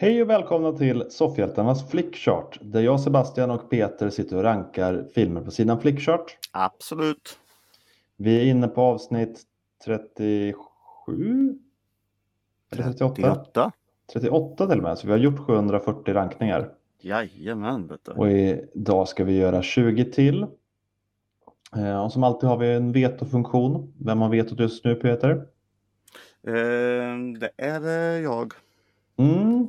Hej och välkomna till Soffhjältarnas Flickchart där jag, Sebastian och Peter sitter och rankar filmer på sidan Flickchart. Absolut. Vi är inne på avsnitt 37? Eller 38? 38. 38 till och med, så vi har gjort 740 rankningar. Jajamän, du. Och idag ska vi göra 20 till. Eh, Och som alltid har vi en vetofunktion. Vem har vetot just nu Peter? Eh, det är eh, jag. Mm,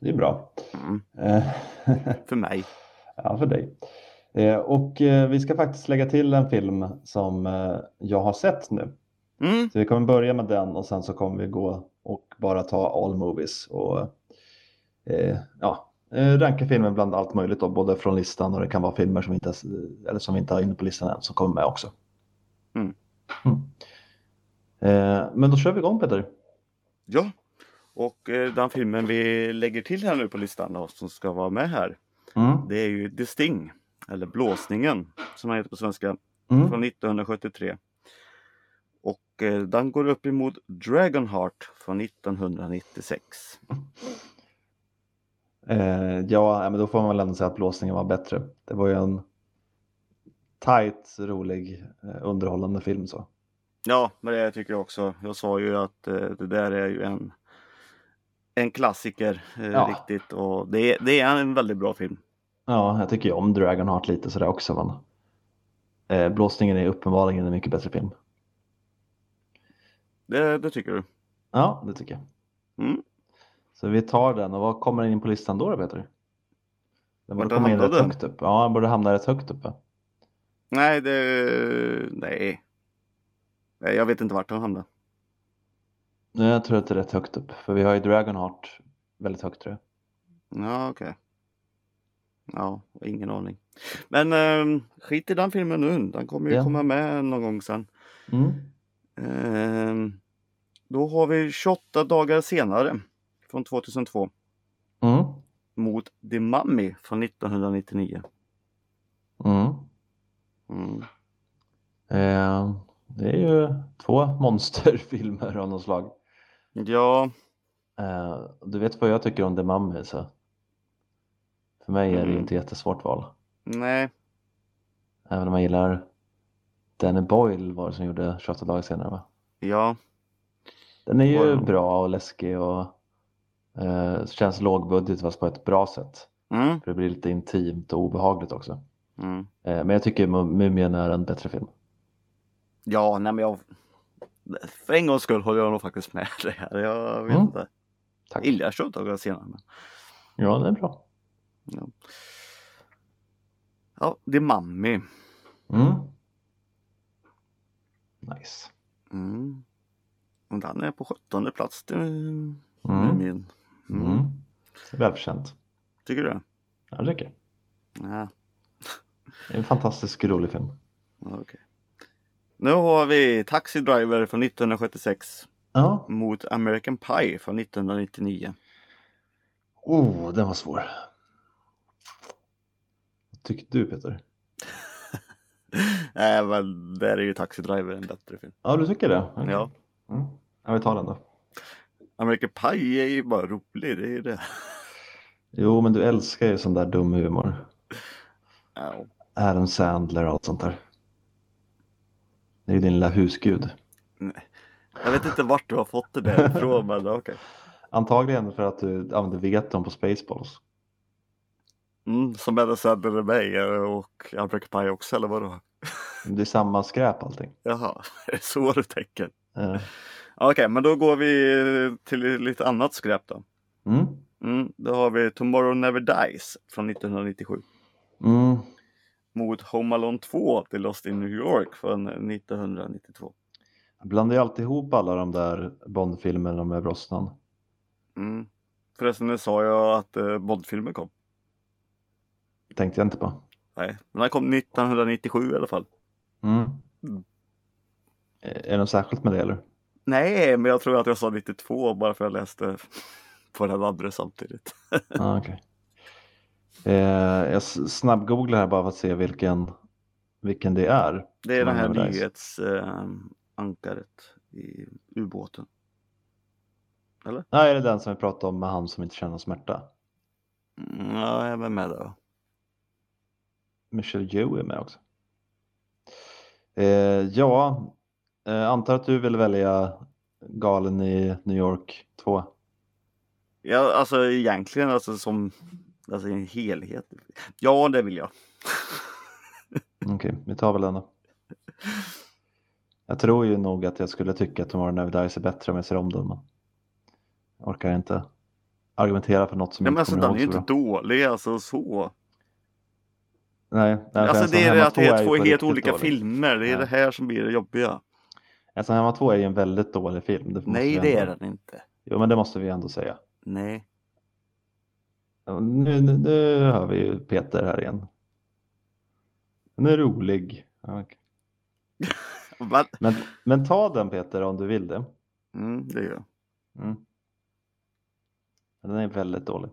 det är bra. Mm, Eh, för mig. Ja, för dig. Eh, Och eh, vi ska faktiskt lägga till en film som jag har sett nu. Mm, Så vi kommer börja med den och sen så kommer vi gå och bara ta all movies och eh, ja, ranka filmer bland allt möjligt då, både från listan och det kan vara filmer som, inte, eller som vi inte har inne på listan än som kommer med också. Mm. Mm. Eh, men då kör vi igång Peter. ja. Och eh, den filmen vi lägger till här nu på listan då, som ska vara med här. Mm. Det är ju The Sting. Eller Blåsningen som den heter på svenska. Mm. Från 1973. Och eh, den går upp emot Dragonheart från 1996. Eh, ja, men då får man väl ändå säga att blåsningen var bättre. Det var ju en tight, rolig, eh, underhållande film så. Ja, men det tycker jag också. Jag sa ju att eh, det där är ju en en klassiker eh, Ja. riktigt och det är, det är en väldigt bra film. Ja, jag tycker ju om Dragonheart lite sådär också men eh, blåsningen är uppenbarligen en mycket bättre film. Det, det tycker du? Ja, det tycker jag. Mm. Så vi tar den och vad kommer in på listan då, Peter? Den borde komma in rätt högt upp. Ja, den borde hamna rätt högt uppe. Nej, det... Nej. Nej, jag vet inte vart den hamnar. Nej, Jag tror att det är rätt högt upp, för vi har ju Dragonheart väldigt högt tror jag. Ja, okej. Ja, ingen aning. Men eh, skit i den filmen nu. Den kommer ju Ja. komma med någon gång sen. Mm. Eh, då har vi 28 dagar senare från 2002 Mm. mot The Mummy från 1999. Mm. Mm. Eh, det är ju två monsterfilmer av något slag. Ja, Eh, du vet vad jag tycker om The Mummy så för mig är det ju Mm. inte jättesvårt val. nej. Även om jag gillar Danny Boyle var det som gjorde 28 dagar senare va? Ja, Den är ju Wow. bra och läskig och eh, känns lågbudget fast på ett bra sätt. mm. För det blir lite intimt och obehagligt också. Mm. Eh, men jag tycker Mu- Mumien är en bättre film. Ja, nej men jag... För en gångs skull håller jag nog faktiskt med det här. Jag vet Mm. inte. Tack. Gillar 28 dagar senare. Men... Ja, det är bra. Ja. ja, det är Mummy. Mm. Nice. Mm. Och den är på 17 plats. Det är Mm. min. Mm. Mm. Välförtjänt. Tycker du det? Ja, det tycker jag. Ja, Det är en fantastisk rolig film. okej. Nu har vi Taxi Driver från 1976 Ja. mot American Pie från 1999. Oh, den var svår. Vad tyckte du Peter? Nej, men där är ju Taxi Driver en bättre film. Ja, du tycker det? Okej. Ja. Mm. Ja, vi tar den då. American Pie är ju bara rolig, det är ju det. Jo, men du älskar ju sån där dum humor. Ja. Adam Sandler och allt sånt där. Det är ju din lilla husgud. Jag vet inte vart du har fått det där ifrån, men okej. Antagligen för att du använder veton på Spaceballs. Mm, som Adam Sandler är mig och American Pie också, eller vadå? Det är samma skräp allting. Jaha, är det så du tänker? Eh, Okej, men då går vi till lite annat skräp då. Mm. Mm, då har vi Tomorrow Never Dies från 1997 Mm. Mot Home Alone 2 till Lost in New York från 1992. Jag blandar ju alltid ihop alla de där Bondfilmerna med Brosnan. Mm. Förresten, nu sa jag att eh, Bondfilmen kom. Tänkte jag inte på. Nej, men den kom 1997 i alla fall. Mm. Mm. Eh, Är det något särskilt med det eller? Nej, men jag tror att jag sa 92 bara för att jag läste på den andra samtidigt. Ah, okay. Eh, jag snabbgooglar här bara för att se vilken, vilken det är. Det är det här Tomorrow Never Dies. nyhetsankaret i ubåten. Eller? Nej, är det den som vi pratade om med han som inte känner smärta? Mm, ja, jag är med då. Michelle Yeoh är med också. Eh, ja, eh, antar att du vill välja Galen i New York 2. Ja, alltså egentligen alltså som alltså, en helhet. Ja, det vill jag. Okej, vi tar väl den då. Jag tror ju nog att jag skulle tycka att Tomorrow Never Dies är bättre om jag ser om den. Men jag orkar inte argumentera för något som Ja, jag men inte alltså den är ju inte bra. dålig alltså så. Nej, nej, Alltså det är det att det 2 är två helt olika dålig. filmer. Det är Ja. det här som blir det jobbiga. Ensam hemma 2 är ju en väldigt dålig film. Det Nej, det är den inte. Jo, men det måste vi ändå säga. Nej. Ja, Nu, nu, nu hör vi ju Peter här igen. Den är rolig. Ja, okej. Men, men ta den Peter om du vill det. Mm, det gör jag. Mm. Men Den är väldigt dålig.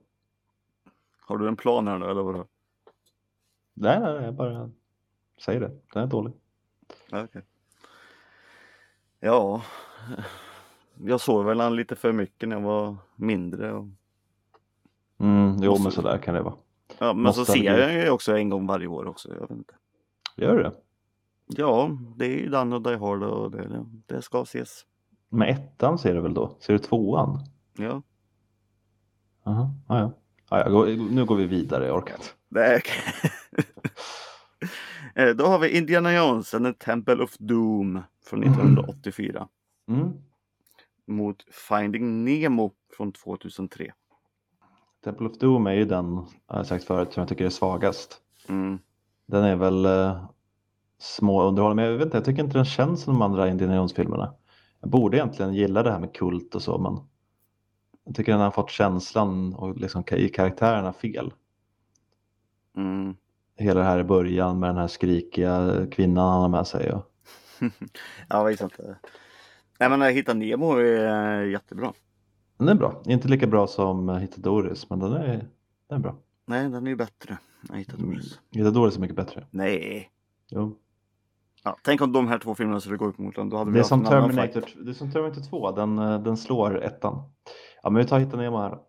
Har du en plan här nu eller vadå? Nej, nej, nej, jag bara säger det. Den är dålig. Ja, okej. Ja, jag såg väl han lite för mycket när jag var mindre. Och... Mm, jo, Måste- men sådär kan det vara. Ja, men så Nostalgi. ser jag ju också en gång varje år också. Jag vet inte. Gör du det? Ja, det är ju Dan och Die Hard och det, det ska ses. Men ettan ser du väl då? Ser du tvåan? Ja, Jaha, ja, ja. ja, ja nu går vi vidare, jag orkar inte. Eh, Då har vi Indiana Jones and the Temple of Doom från 1984 Mm. mot Finding Nemo från 2003. Temple of Doom är ju den, har jag sagt förut, som jag tycker är svagast. Mm. Den är väl eh, små underhållande, men jag vet inte, jag tycker inte den känns som de andra Indiana Jones-filmerna. Jag borde egentligen gilla det här med kult och så, men jag tycker den har fått känslan och liksom i karaktärerna fel. Mm. Hela det här i början med den här skrikiga kvinnan han har med sig. Och... Ja, visst. Nej, men Hitta Nemo är jättebra. Den är bra, inte lika bra som eh, Hitta Doris, men den är, den är bra. Nej, den är ju bättre. än Hitta Mm. Doris. Hitta Doris är mycket bättre. Nej. Jo. Ja, tänk om de här två filmerna skulle gå upp mot varandra. Då hade vi Det är som Terminator, det är som Terminator 2, den, eh, den slår ettan. Ja men vi tar Hitta Nemo här.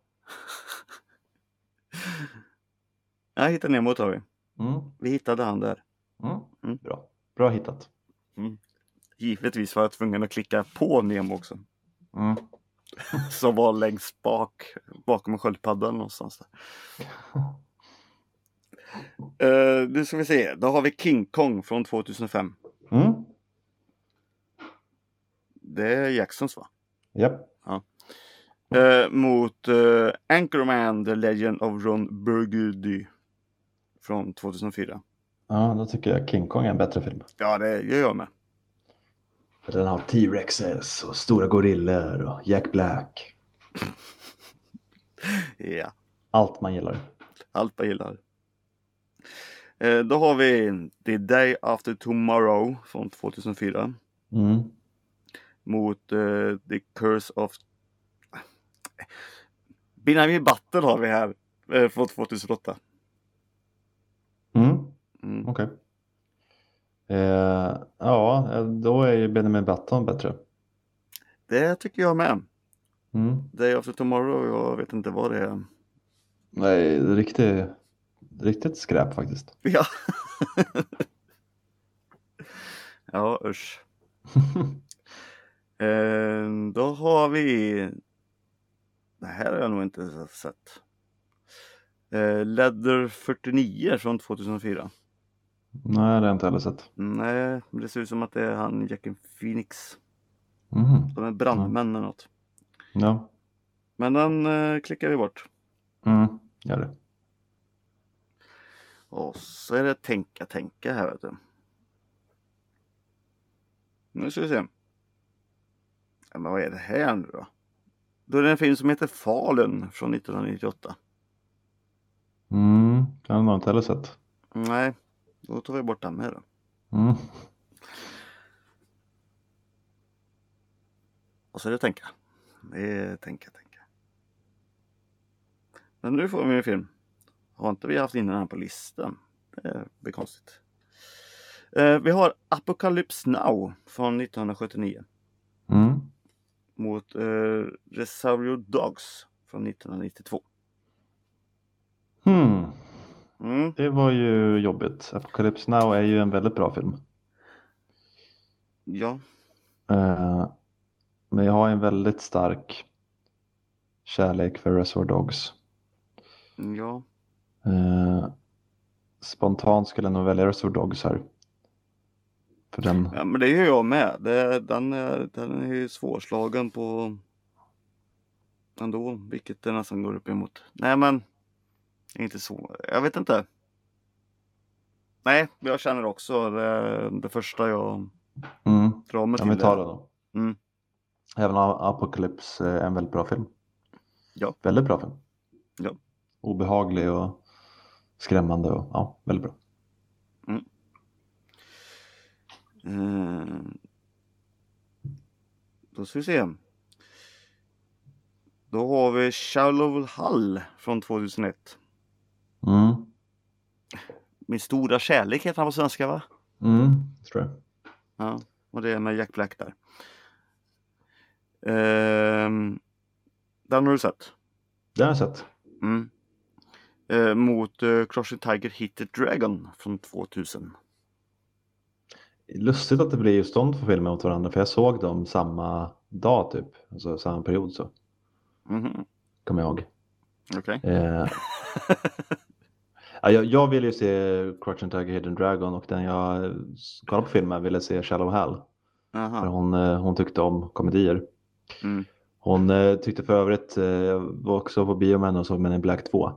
Ja, Hitta Nemo tar vi. Mm. Vi hittade han där. Mm. Mm. Bra. Bra hittat. Givetvis var jag tvungen att klicka på Nemo också. Som var längst bak, bakom sköldpaddan någonstans. Där. Uh, nu ska vi se, då har vi King Kong från 2005. Mm. Det är Jacksons va? Japp. Eh, mot eh, Anchorman, The Legend of Ron Burgundy. Från 2004. Ja, då tycker jag King Kong är en bättre film. Ja, det gör jag med. För den har T-Rexes och stora gorillor och Jack Black. Ja, Allt man gillar. allt jag gillar. Eh, då har vi The Day After Tomorrow från 2004. Mm. Mot eh, The Curse of... Benjamin Button har vi här. Eh, från 2008. Mm. Mm. Okej. Eh, ja, då är ju Benjamin Button bättre. Det tycker jag med. Mm. Day After Tomorrow, jag vet inte vad det är. Nej, riktigt, riktigt skräp faktiskt. Ja. ja, usch. Eh, då har vi... Det här har jag nog inte sett. Eh, Leather 49 från 2004. Nej, det har jag inte heller sett. Nej, det ser ut som att det är han Jackin Phoenix. Mhm. De är brandmän eller något. Ja, Men den eh, klickar vi bort. mm. gör det. Och så är det tänka, tänka här vet du. Nu ska vi se. Ja, men vad är det här nu då? Då är det en film som heter Fallen från 1998. Mm. Den har jag inte heller sett. Nej, då tar vi bort den med då. Mm. Och så är det tänka. Det är tänka, tänka. Men nu får vi en film. Har inte vi haft in den här på listan? Det blir konstigt. Eh, vi har Apocalypse Now från 1979. Mm. mot eh, Reservoir Dogs från 1992. Hmm, Mm. det var ju jobbigt. Apocalypse Now är ju en väldigt bra film. Ja, Eh, men jag har en väldigt stark kärlek för Reservoir Dogs. ja, Eh, spontant skulle jag nog välja Reservoir Dogs här. För den, ja men det gör jag med. Det, den, är, den är ju svårslagen på ändå, vilket det nästan går upp emot. Nej men, inte så. Jag vet inte. Nej, jag känner också det, det första jag mm, drar mig ja, till. vi tar det. då. Mm. Även Apocalypse är en väldigt bra film. Ja. Väldigt bra film. Ja. Obehaglig och skrämmande och ja, väldigt bra. Eh, då ska vi se. Då har vi Shallow Hull från 2001. Mm. Min stora kärlek heter han på svenska va? Mm, tror jag. Ja, och det är med Jack Black där. Ehm, den har du sett? Det har jag sett. Mm. Eh, mot uh, Crushing Tiger Hit the Dragon från 2000. Lustigt att det blir just de två filmerna mot varandra för jag såg dem samma dag typ. Alltså samma period så. Mhm, Kommer jag ihåg. Okej. Eh, ja, jag, jag ville ju se Crouching Tiger Hidden Dragon och den jag kollade på filmen ville se Shallow Hell. För Aha. hon, eh, hon tyckte om komedier. Mm. Hon eh, tyckte för övrigt, eh, jag var också på bio med henne och såg Men in Black 2.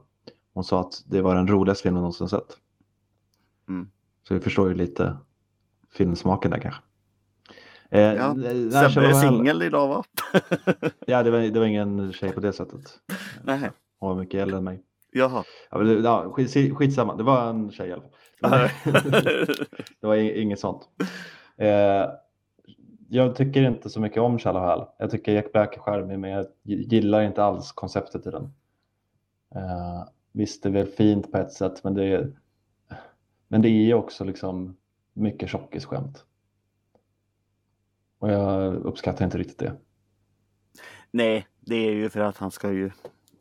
Hon sa att det var den roligaste filmen hon någonsin sett. Mm. Så vi förstår ju lite filmsmaken där kanske. Eh, Ja, Sebbe är singel idag va? Ja, det var, det var ingen tjej på det sättet. Nej. Hon var mycket äldre än mig. Jaha. Ja, men ja, skit, skitsamma, det var en tjej i alla fall. det var inget sånt. Eh, jag tycker inte så mycket om Shallow Hal. Jag tycker Jack Black är charmig men jag gillar inte alls konceptet i den. Eh, visst, det är väl fint på ett sätt men det är, men det är också liksom mycket tjockisskämt. Och jag uppskattar inte riktigt det. Nej, det är ju för att han ska ju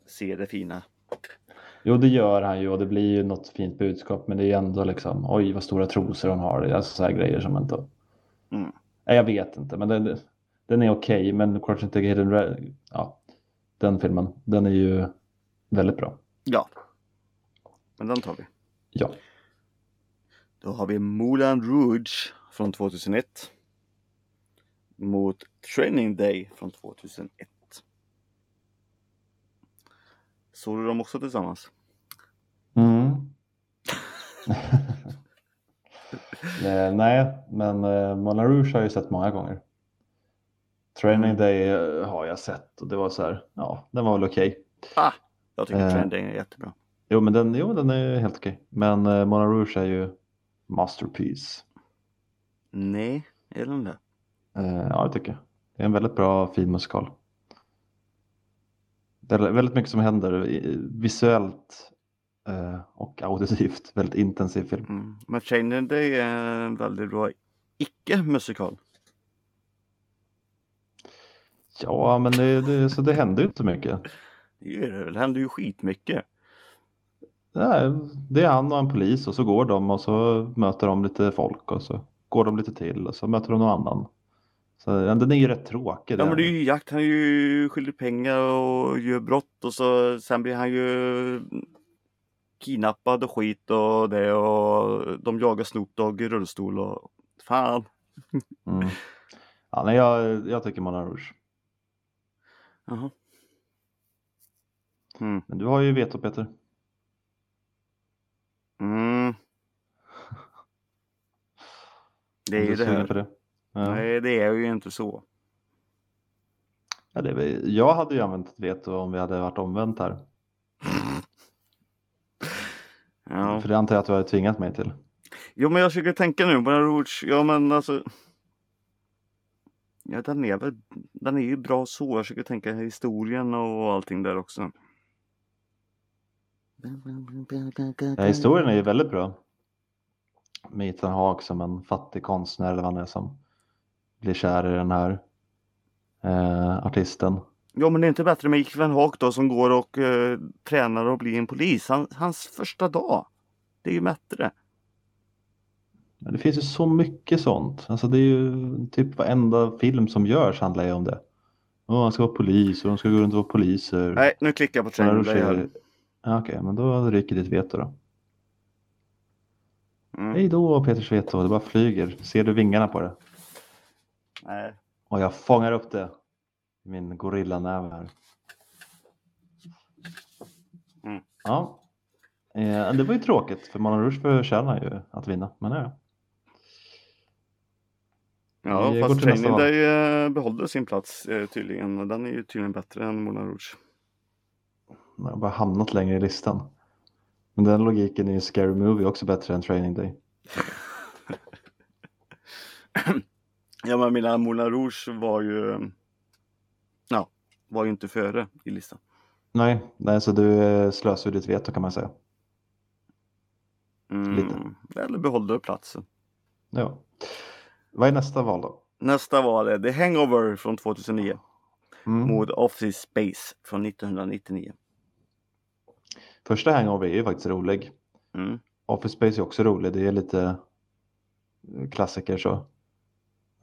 se det fina. Jo, det gör han ju och det blir ju något fint budskap men det är ändå liksom oj vad stora trosor hon har. Alltså så här grejer som inte... Mm. Nej, jag vet inte men den, den är okej men Crouching Tiger Hidden Dra- ja, den filmen, den är ju väldigt bra. Ja. Men den tar vi. Ja. Då har vi Moulin Rouge från 2001. Mot Training Day från 2001. Såg du dem också tillsammans? Mm. Eh, Nej, men eh, Moulin Rouge har jag ju sett många gånger. Training Day eh, har jag sett och det var så här, ja, den var väl okej. Ah, jag tycker Eh. Training Day är jättebra. Jo, men den, jo, den är helt okej. Men eh, Moulin Rouge är ju masterpiece. Nej, är den det? Eh, ja, det tycker jag. Det är en väldigt bra fin musikal. Det är väldigt mycket som händer visuellt eh, och auditivt. Väldigt intensiv film. Mm. Training Day är en väldigt bra icke-musikal. Ja, men det, det, så det händer ju inte mycket. Det gör det väl. Det händer ju skitmycket. Nej, det är han och en polis och så går de och så möter de lite folk och så går de lite till och så möter de någon annan. Så ja, den är ju rätt tråkig. Ja men det är ju jakt. Han är ju skyldig pengar och gör brott och så sen blir han ju kidnappad och skit och det och de jagar Snoop Dogg i rullstol och fan. Mm. Ja, nej, jag, jag tycker Moulin Rouge. Jaha. Mm. Men du har ju veto Peter. Mm. Det är ju det här. På det. Ja. Nej det är ju inte så. Ja, det är, jag hade ju använt ett veto om vi hade varit omvänt här. Ja. För det antar jag att du har tvingat mig till. Jo men jag försöker tänka nu på den Rouge. Ja men alltså. Ja den är väl. Den är ju bra så. Jag försöker tänka historien och allting där också. Ja, historien är ju väldigt bra. Med Ethan Hawke som en fattig konstnär eller vad han är som blir kär i den här eh, artisten. Ja, men det är inte bättre med Ethan Hawke då som går och eh, tränar och blir en polis. Han, hans första dag. Det är ju bättre. Men det finns ju så mycket sånt. Alltså det är ju typ varenda film som görs handlar ju om det. Åh, han ska vara polis och de ska gå runt och vara poliser. Nej, nu klickar jag på ser... Ja, Okej, men då ryker ditt veto då. mm. Hej då Peters veto, det bara flyger. Ser du vingarna på det? Nej. Och jag fångar upp det. i Min gorillanäve här. Mm. Ja. Eh, det var ju tråkigt för Moulin Rouge förtjänar ju att vinna. Men ja. Ja, Vi fast Training. Day eh, behåller sin plats eh, tydligen. Den är ju tydligen bättre än Moulin Rouge. Jag har bara hamnat längre i listan. Men den logiken är ju Scary Movie också bättre än Training Day. Ja, men mina Moulin Rouge var ju... Ja, var ju inte före i listan. Nej, nej så du eh, slösar ju ditt veto kan man säga. Lite. Mm. Eller behåller platsen. Ja. Vad är nästa val då? Nästa var det The Hangover från 2009 Mm. mot Office Space från 1999. Första Hangover är ju faktiskt rolig. Mm. Office Space är också rolig. Det är lite eh, klassiker så.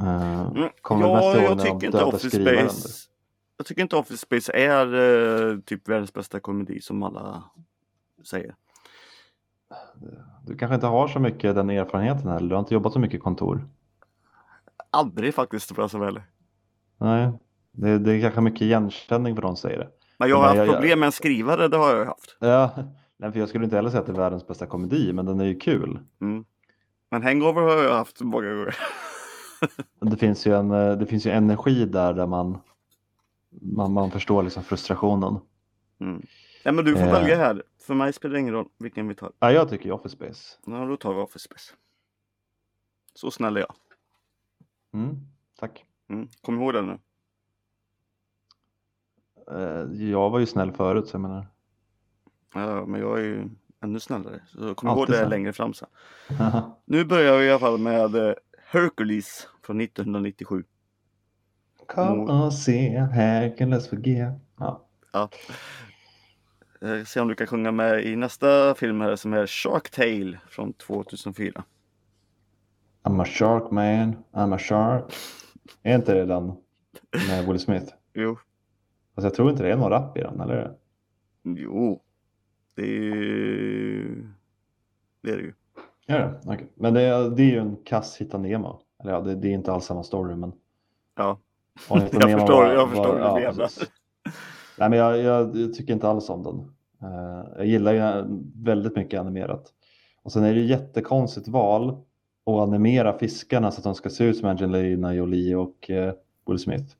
Eh, Mm. kommer Ja, jag tycker inte Office. Space Jag tycker inte Office Space är eh, typ världens bästa komedi som alla säger. Du kanske inte har så mycket den erfarenheten heller. Du har inte jobbat så mycket kontor. Aldrig faktiskt för vara ärlig. Nej, det, det är kanske mycket igenkänning för de säger det. Men jag har haft jag- jag- problem med en skrivare, det har jag haft. Ja, nej, för jag skulle inte heller säga att det är världens bästa komedi, men den är ju kul. Mm. Men Hangover har jag haft många gånger. Det finns ju en, eh, det finns ju energi där, där man, man, man förstår liksom frustrationen. Mm. Ja, men du får Eh. välja här. För mig spelar det ingen roll vilken vi tar. Ja, jag tycker ju Office Space. Ja, då tar vi Office Space. Så snäll är jag. Mm, tack. Mm. Kom ihåg det nu. Eh, Jag var ju snäll förut, så jag menar. Ja, men jag är ju ännu snällare. Så kom ihåg Alltid det så. längre fram sen. Nu börjar vi i alla fall med eh, Hercules från 1997. Kom och se, Hercules för G. Ja. Ja. Eh, Se om du kan sjunga med i nästa film här som är Shark Tale från 2004. I'm a shark man, I'm a shark. Är inte det den med Will Smith? Jo, Alltså jag tror inte det är någon rap i den, eller? jo. Det är ju... Det är det ju. Det? Okej. Men det är, det är ju en kass Hitta Nemo. Eller ja, det, det är inte alls samma story, men... Ja. Jag förstår- jag förstår hur du menar. Nej, men jag, jag, jag tycker inte alls om den. Eh, jag gillar ju väldigt mycket animerat. Och sen är det jättekonstigt val att animera fiskarna så att de ska se ut som Angelina Jolie och eh, Will Smith.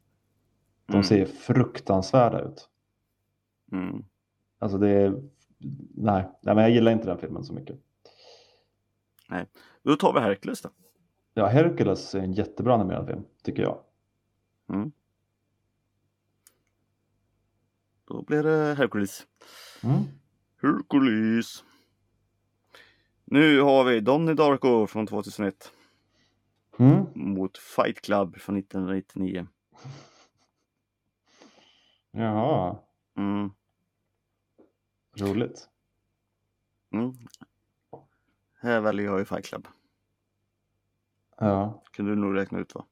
De Mm. ser fruktansvärda ut. Mm. Alltså det är... Nej, nej, men jag gillar inte den filmen så mycket. Då tar vi Hercules då. Ja, Hercules är en jättebra animerad film, tycker jag. Då blir det Hercules. Mm. Hercules. Nu har vi Donnie Darko från 2001 Mm. mot Fight Club från 1999. Jaha, Mm. roligt. Mm. Här väljer jag ju Fight Club. Ja. Kunde du nog räkna ut va?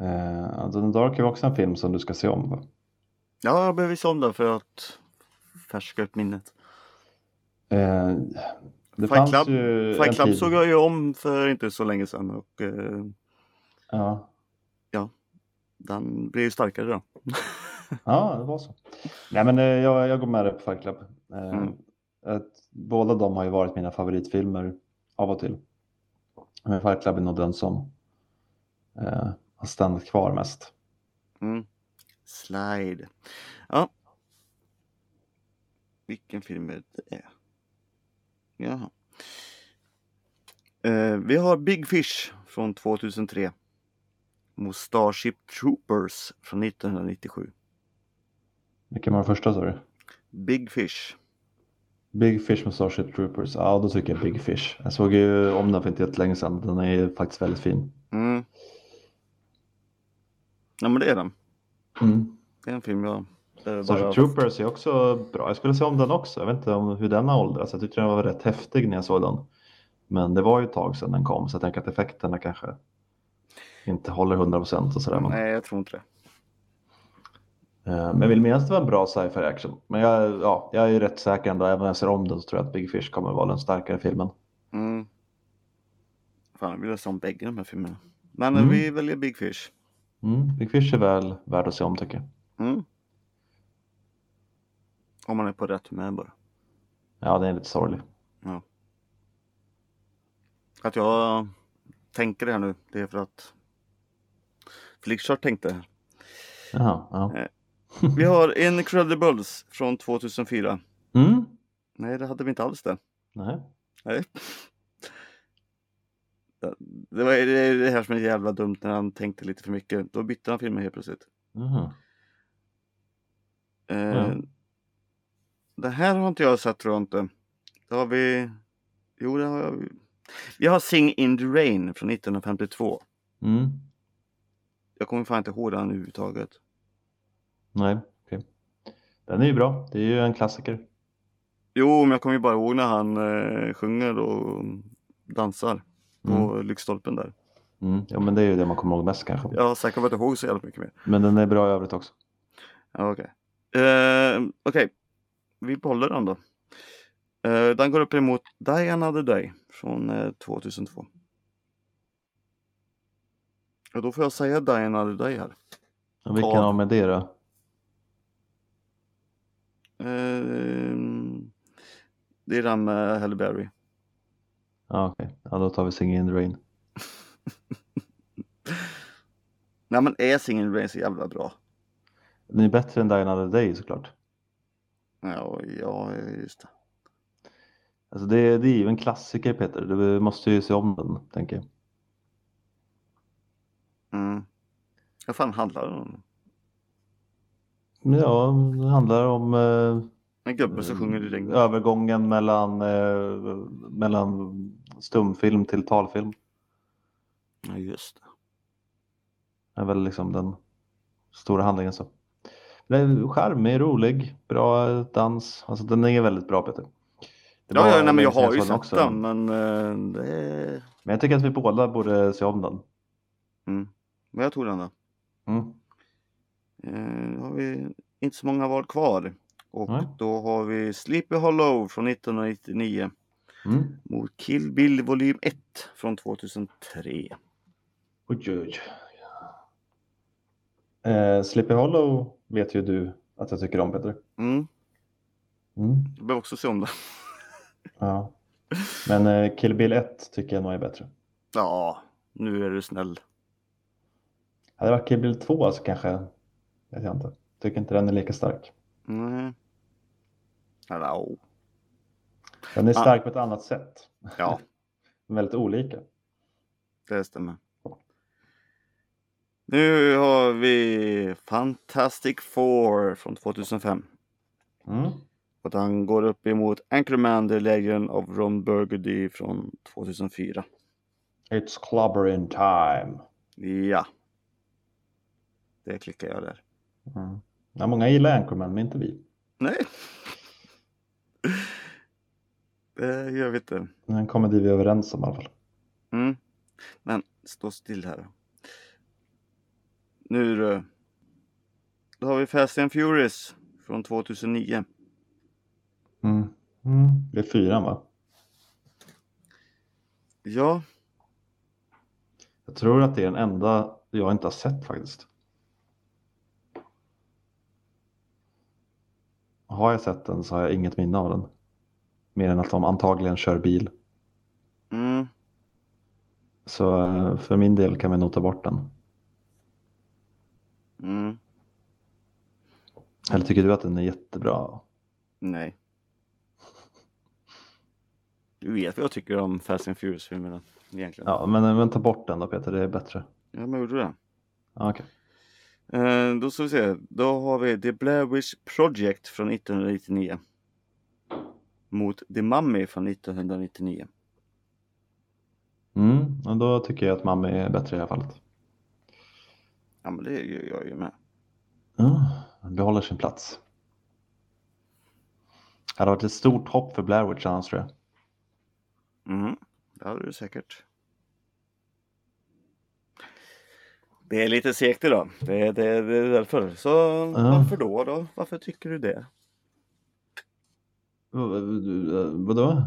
Eh, alltså, The Dark är också en film som du ska se om. Va? Ja, jag behöver se om den för att färska upp minnet. Eh, det Fight Club- ju Fight Club tid. såg jag ju om för inte så länge sedan och eh, Ja. den blev ju starkare då. ja, det var så. Nej, men eh, jag, jag går med dig på Fight Club. Eh, Mm. ett, båda de har ju varit mina favoritfilmer av och till. Men Fight Club är nog den som eh, har stannat kvar mest. Mm. Slide. Ja. Vilken film är det? Jaha. Eh, vi har Big Fish från 2003. Mot Starship Troopers från 1997. Vilken var den första sa du? Big Fish. Big Fish med Starship Troopers. Ja, då tycker jag Big Fish. Jag såg ju om den för inte jättelänge sedan. Den är ju faktiskt väldigt fin. Mm. Ja men det är den. Mm. Det är en film jag... Starship Troopers är också bra. Jag skulle se om den också. Jag vet inte om hur den har åldrats. Jag tyckte den var rätt häftig när jag såg den. Men det var ju ett tag sedan den kom så jag tänker att effekterna kanske inte håller 100% och sådär. Men, Nej, jag tror inte det. Eh, men vill minnas att det var en bra sci-fi action. Men jag, ja, jag är ju rätt säker ändå. Även om jag ser om den så tror jag att Big Fish kommer vara den starkare filmen. Mm. Fan, jag vill se om bägge de här filmerna. Men Mm. vi väljer Big Fish. Mm, Big Fish är väl värd att se om tycker jag. Mm. Om man är på rätt humör bara. Ja, den är lite sorglig. Att jag tänker det här nu, det är för att Flickchart tänkte det. Jaha, ja. Vi har Incredibles från 2004. Mm. Nej, det hade vi inte alls det. Nej. Nej. Det var det är det här som är jävla dumt när han tänkte lite för mycket. Då bytte han filmer helt plötsligt. Mhm. Eh, Ja. Det här har inte jag sett tror jag inte. Då har vi... Jo, det har jag. Vi har Sing in the Rain från 1952. Mm. Jag kommer fan inte ihåg den överhuvudtaget. Nej, okej. Den är ju bra. Det är ju en klassiker. Jo, men jag kommer ju bara ihåg när han eh, sjunger och dansar på Mm. lyktstolpen där. Mm. Ja, men det är ju det man kommer ihåg mest kanske. Jag har säkert inte ihåg så jävla mycket mer. Men den är bra i övrigt också. Ja, Okej, Eh, okej. vi behåller den då. Eh, den går upp emot Die Another Day från eh, 2002. Och då får jag säga Die Another Day här. Vilken Ja. av med det då? Eh, det är den med Halle Berry. Okej. Ja, då tar vi Singing in the Rain. Nej men är Singing in the Rain så jävla bra? Den är bättre än Die Another Day såklart. Ja, ja just det. Alltså det, det är ju en klassiker Peter. Du måste ju se om den, tänker jag. Mm. Vad fan handlar det om? Ja, det handlar om eh, En gubbe som sjunger i regnet. övergången mellan, eh, mellan stumfilm till talfilm. Ja, just det. Det är väl liksom den stora handlingen så. Den är charmig, rolig, bra dans. Alltså den är väldigt bra Peter. Det Ja, ja nej, men jag har ju sett också. den men eh, det. Men jag tycker att vi båda borde se om den. Mm. Men jag tog den då. Mm. Eh, då har vi inte så många val kvar. Och Nej. då har vi Sleepy Hollow från 1999 Mm. mot Kill Bill volym 1 från 2003. Oj, oj. Eh, Sleepy Hollow vet ju du att jag tycker om Peter. Mm. Mm. Jag behöver också se om det. Ja. Men eh, Kill Bill 1 tycker jag nog är bättre. Ja, nu är du snäll. Hade det varit Kill Bill 2 så kanske, vet jag inte. Tycker inte den är lika stark. Eller, oh. Den är Ah. stark på ett annat sätt. Ja, Väldigt olika. det stämmer. Nu har vi Fantastic Four från 2005. Mm. Och den går upp emot Anchorman, The Legend of Ron Burgundy från 2004. It's clobbering time. Ja. Det klickar jag där. Mm. Ja, många gillar Anchorman, men inte vi. Nej. Det gör vi inte. Det är en komedi vi är överens om i alla fall. Mm. Men stå still här. Nu då. Då har vi Fast and Furious från 2009. Mm. Mm. Det är fyran va? Ja, Jag tror att det är den enda jag inte har sett faktiskt. Har jag sett den så har jag inget minne av den. Mer än att de antagligen kör bil. mm. Så eh, för min del kan vi nog ta bort den. Mm. Eller tycker du att den är jättebra? nej. Du vet vad jag tycker om Fast and Furious-filmerna egentligen. Ja, men, men ta bort den då Peter, det är bättre. Ja, men gjorde det. Ja, okej. Eh, då ska vi se. Då har vi The Blair Witch Project från 1999. Mot The Mummy från 1999. Mm, då tycker jag att mamma är bättre i det här fallet. Ja, men det gör jag ju med. Ja, han behåller sin plats. Det hade varit ett stort hopp för Blair Witch annars tror jag. Mm, det hade du säkert. Det är lite segt idag. Det, det, det är därför. Så varför då, då? Varför tycker du det? Vadå?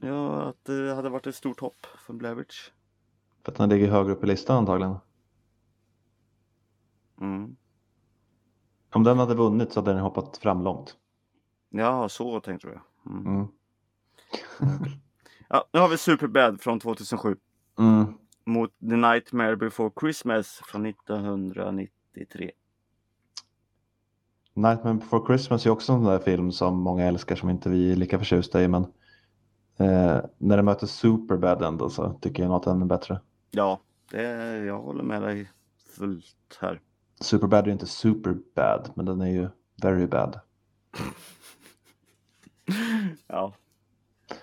Ja, att det hade varit ett stort hopp för Blair Witch. För att han ligger högre upp i listan antagligen. Mm. Om den hade vunnit så hade den hoppat fram långt. Ja, så tänkte jag. Mm. Mm. Ja, nu har vi Superbad från 2007 Mm. Mot The Nightmare Before Christmas från 1993. Nightmare before Christmas är också en sån där film som många älskar som inte vi är lika förtjusta i. Men eh, när det möter Superbad ändå så tycker jag nog att den är bättre. Ja, det, jag håller med dig fullt här. Superbad är inte superbad men den är ju very bad. Ja.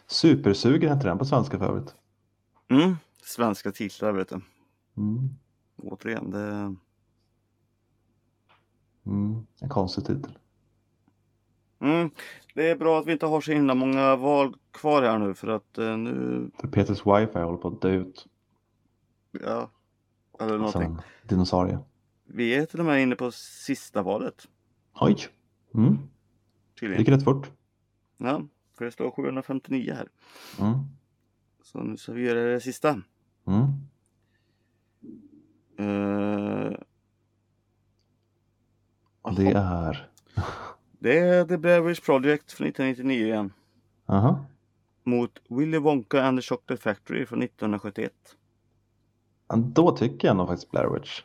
Supersugen heter den på svenska för övrigt. Mm. Svenska titlar vet du. Mm. Återigen, det... Mm. En konstig titel. Mm. Det är bra att vi inte har så himla många val kvar här nu för att eh, nu... För Peters wifi håller på att dö ut. Ja. Eller Som någonting. en dinosaurie. Vi är till och med inne på sista valet. Oj! Mm. Det gick rätt fort. Ja, för det står 759 här. Mm. Så nu ska vi göra det sista. Mm. Eh, Det är... det är The Blair Witch Project från 1999 igen. Aha. Mot Willy Wonka and the Chocolate Factory från 1971. Ja, Då tycker jag nog faktiskt Blair Witch.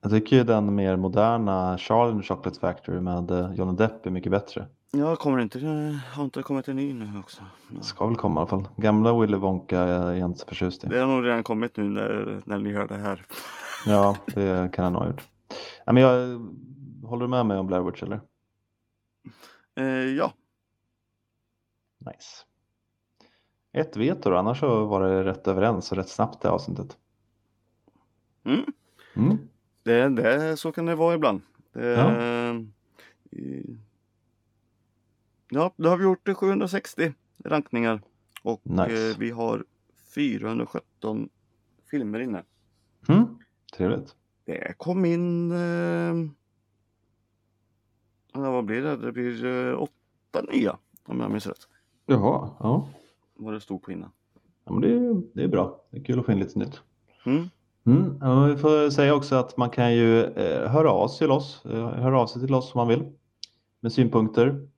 Jag tycker ju den mer moderna Charlie and the Chocolate Factory med eh, Johnny Depp är mycket bättre. Ja, kommer inte, eh, har inte kommit en ny nu också? Ja. Ska väl komma i alla fall. Gamla Willy Wonka är jag inte så förtjust i. Det har nog redan kommit nu när, när ni hör det här. Ja, det kan han ha gjort. Ja, men jag, håller du med mig om Blair Witch eller? Eh, ja, Nice. Ett veto då, annars så var det rätt överens och rätt snabbt det avsnittet. mm. Mm. det, det, så kan det vara ibland. Det, Ja. i- ja, då har vi gjort eh, 760 rankningar. Och Nice. eh, vi har 417 filmer inne. Mm. Trevligt. Det kom in... Eh, vad blir det? Det blir eh, åtta nya om jag minns rätt. Jaha, ja. Vad det stod på innan. ja men det, är, det är bra. Det är kul att få in lite nytt. Mm. Mm. Ja, vi får säga också att man kan ju eh, höra av sig till oss. Eh, höra av sig till oss om man vill. Med synpunkter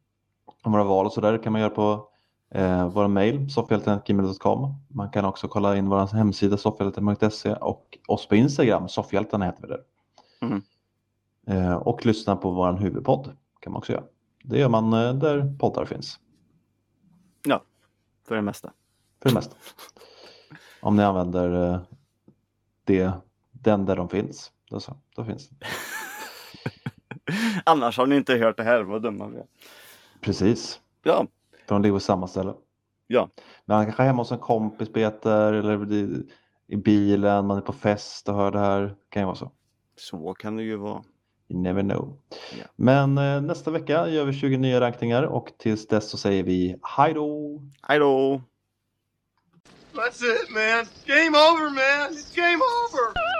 om våra val och sådär. Det kan man göra på eh, vår mejl soffhjälten.gmail.com. Man kan också kolla in vår hemsida soffhjälten.se och oss på Instagram. Soffhjältarna heter vi där. Mm. Eh, och lyssna på vår huvudpodd kan man också göra. Det gör man eh, där poddar finns. Ja, för det mesta. För det mesta. Om ni använder eh, det, den där de finns. Då, så, då finns det. Annars har ni inte hört det här, vad dumma vi är. Precis. Ja, För de ligger på samma ställe. Ja. Men han kanske är hemma hos en kompis Peter eller i, bilen, man är på fest och hör det här. Det kan ju vara så. så kan det ju vara. You never know. Ja. Men eh, nästa vecka gör vi 20 nya rankningar och tills dess så säger vi hej då! Hej då! That's it, man. Game over, man. It's game over.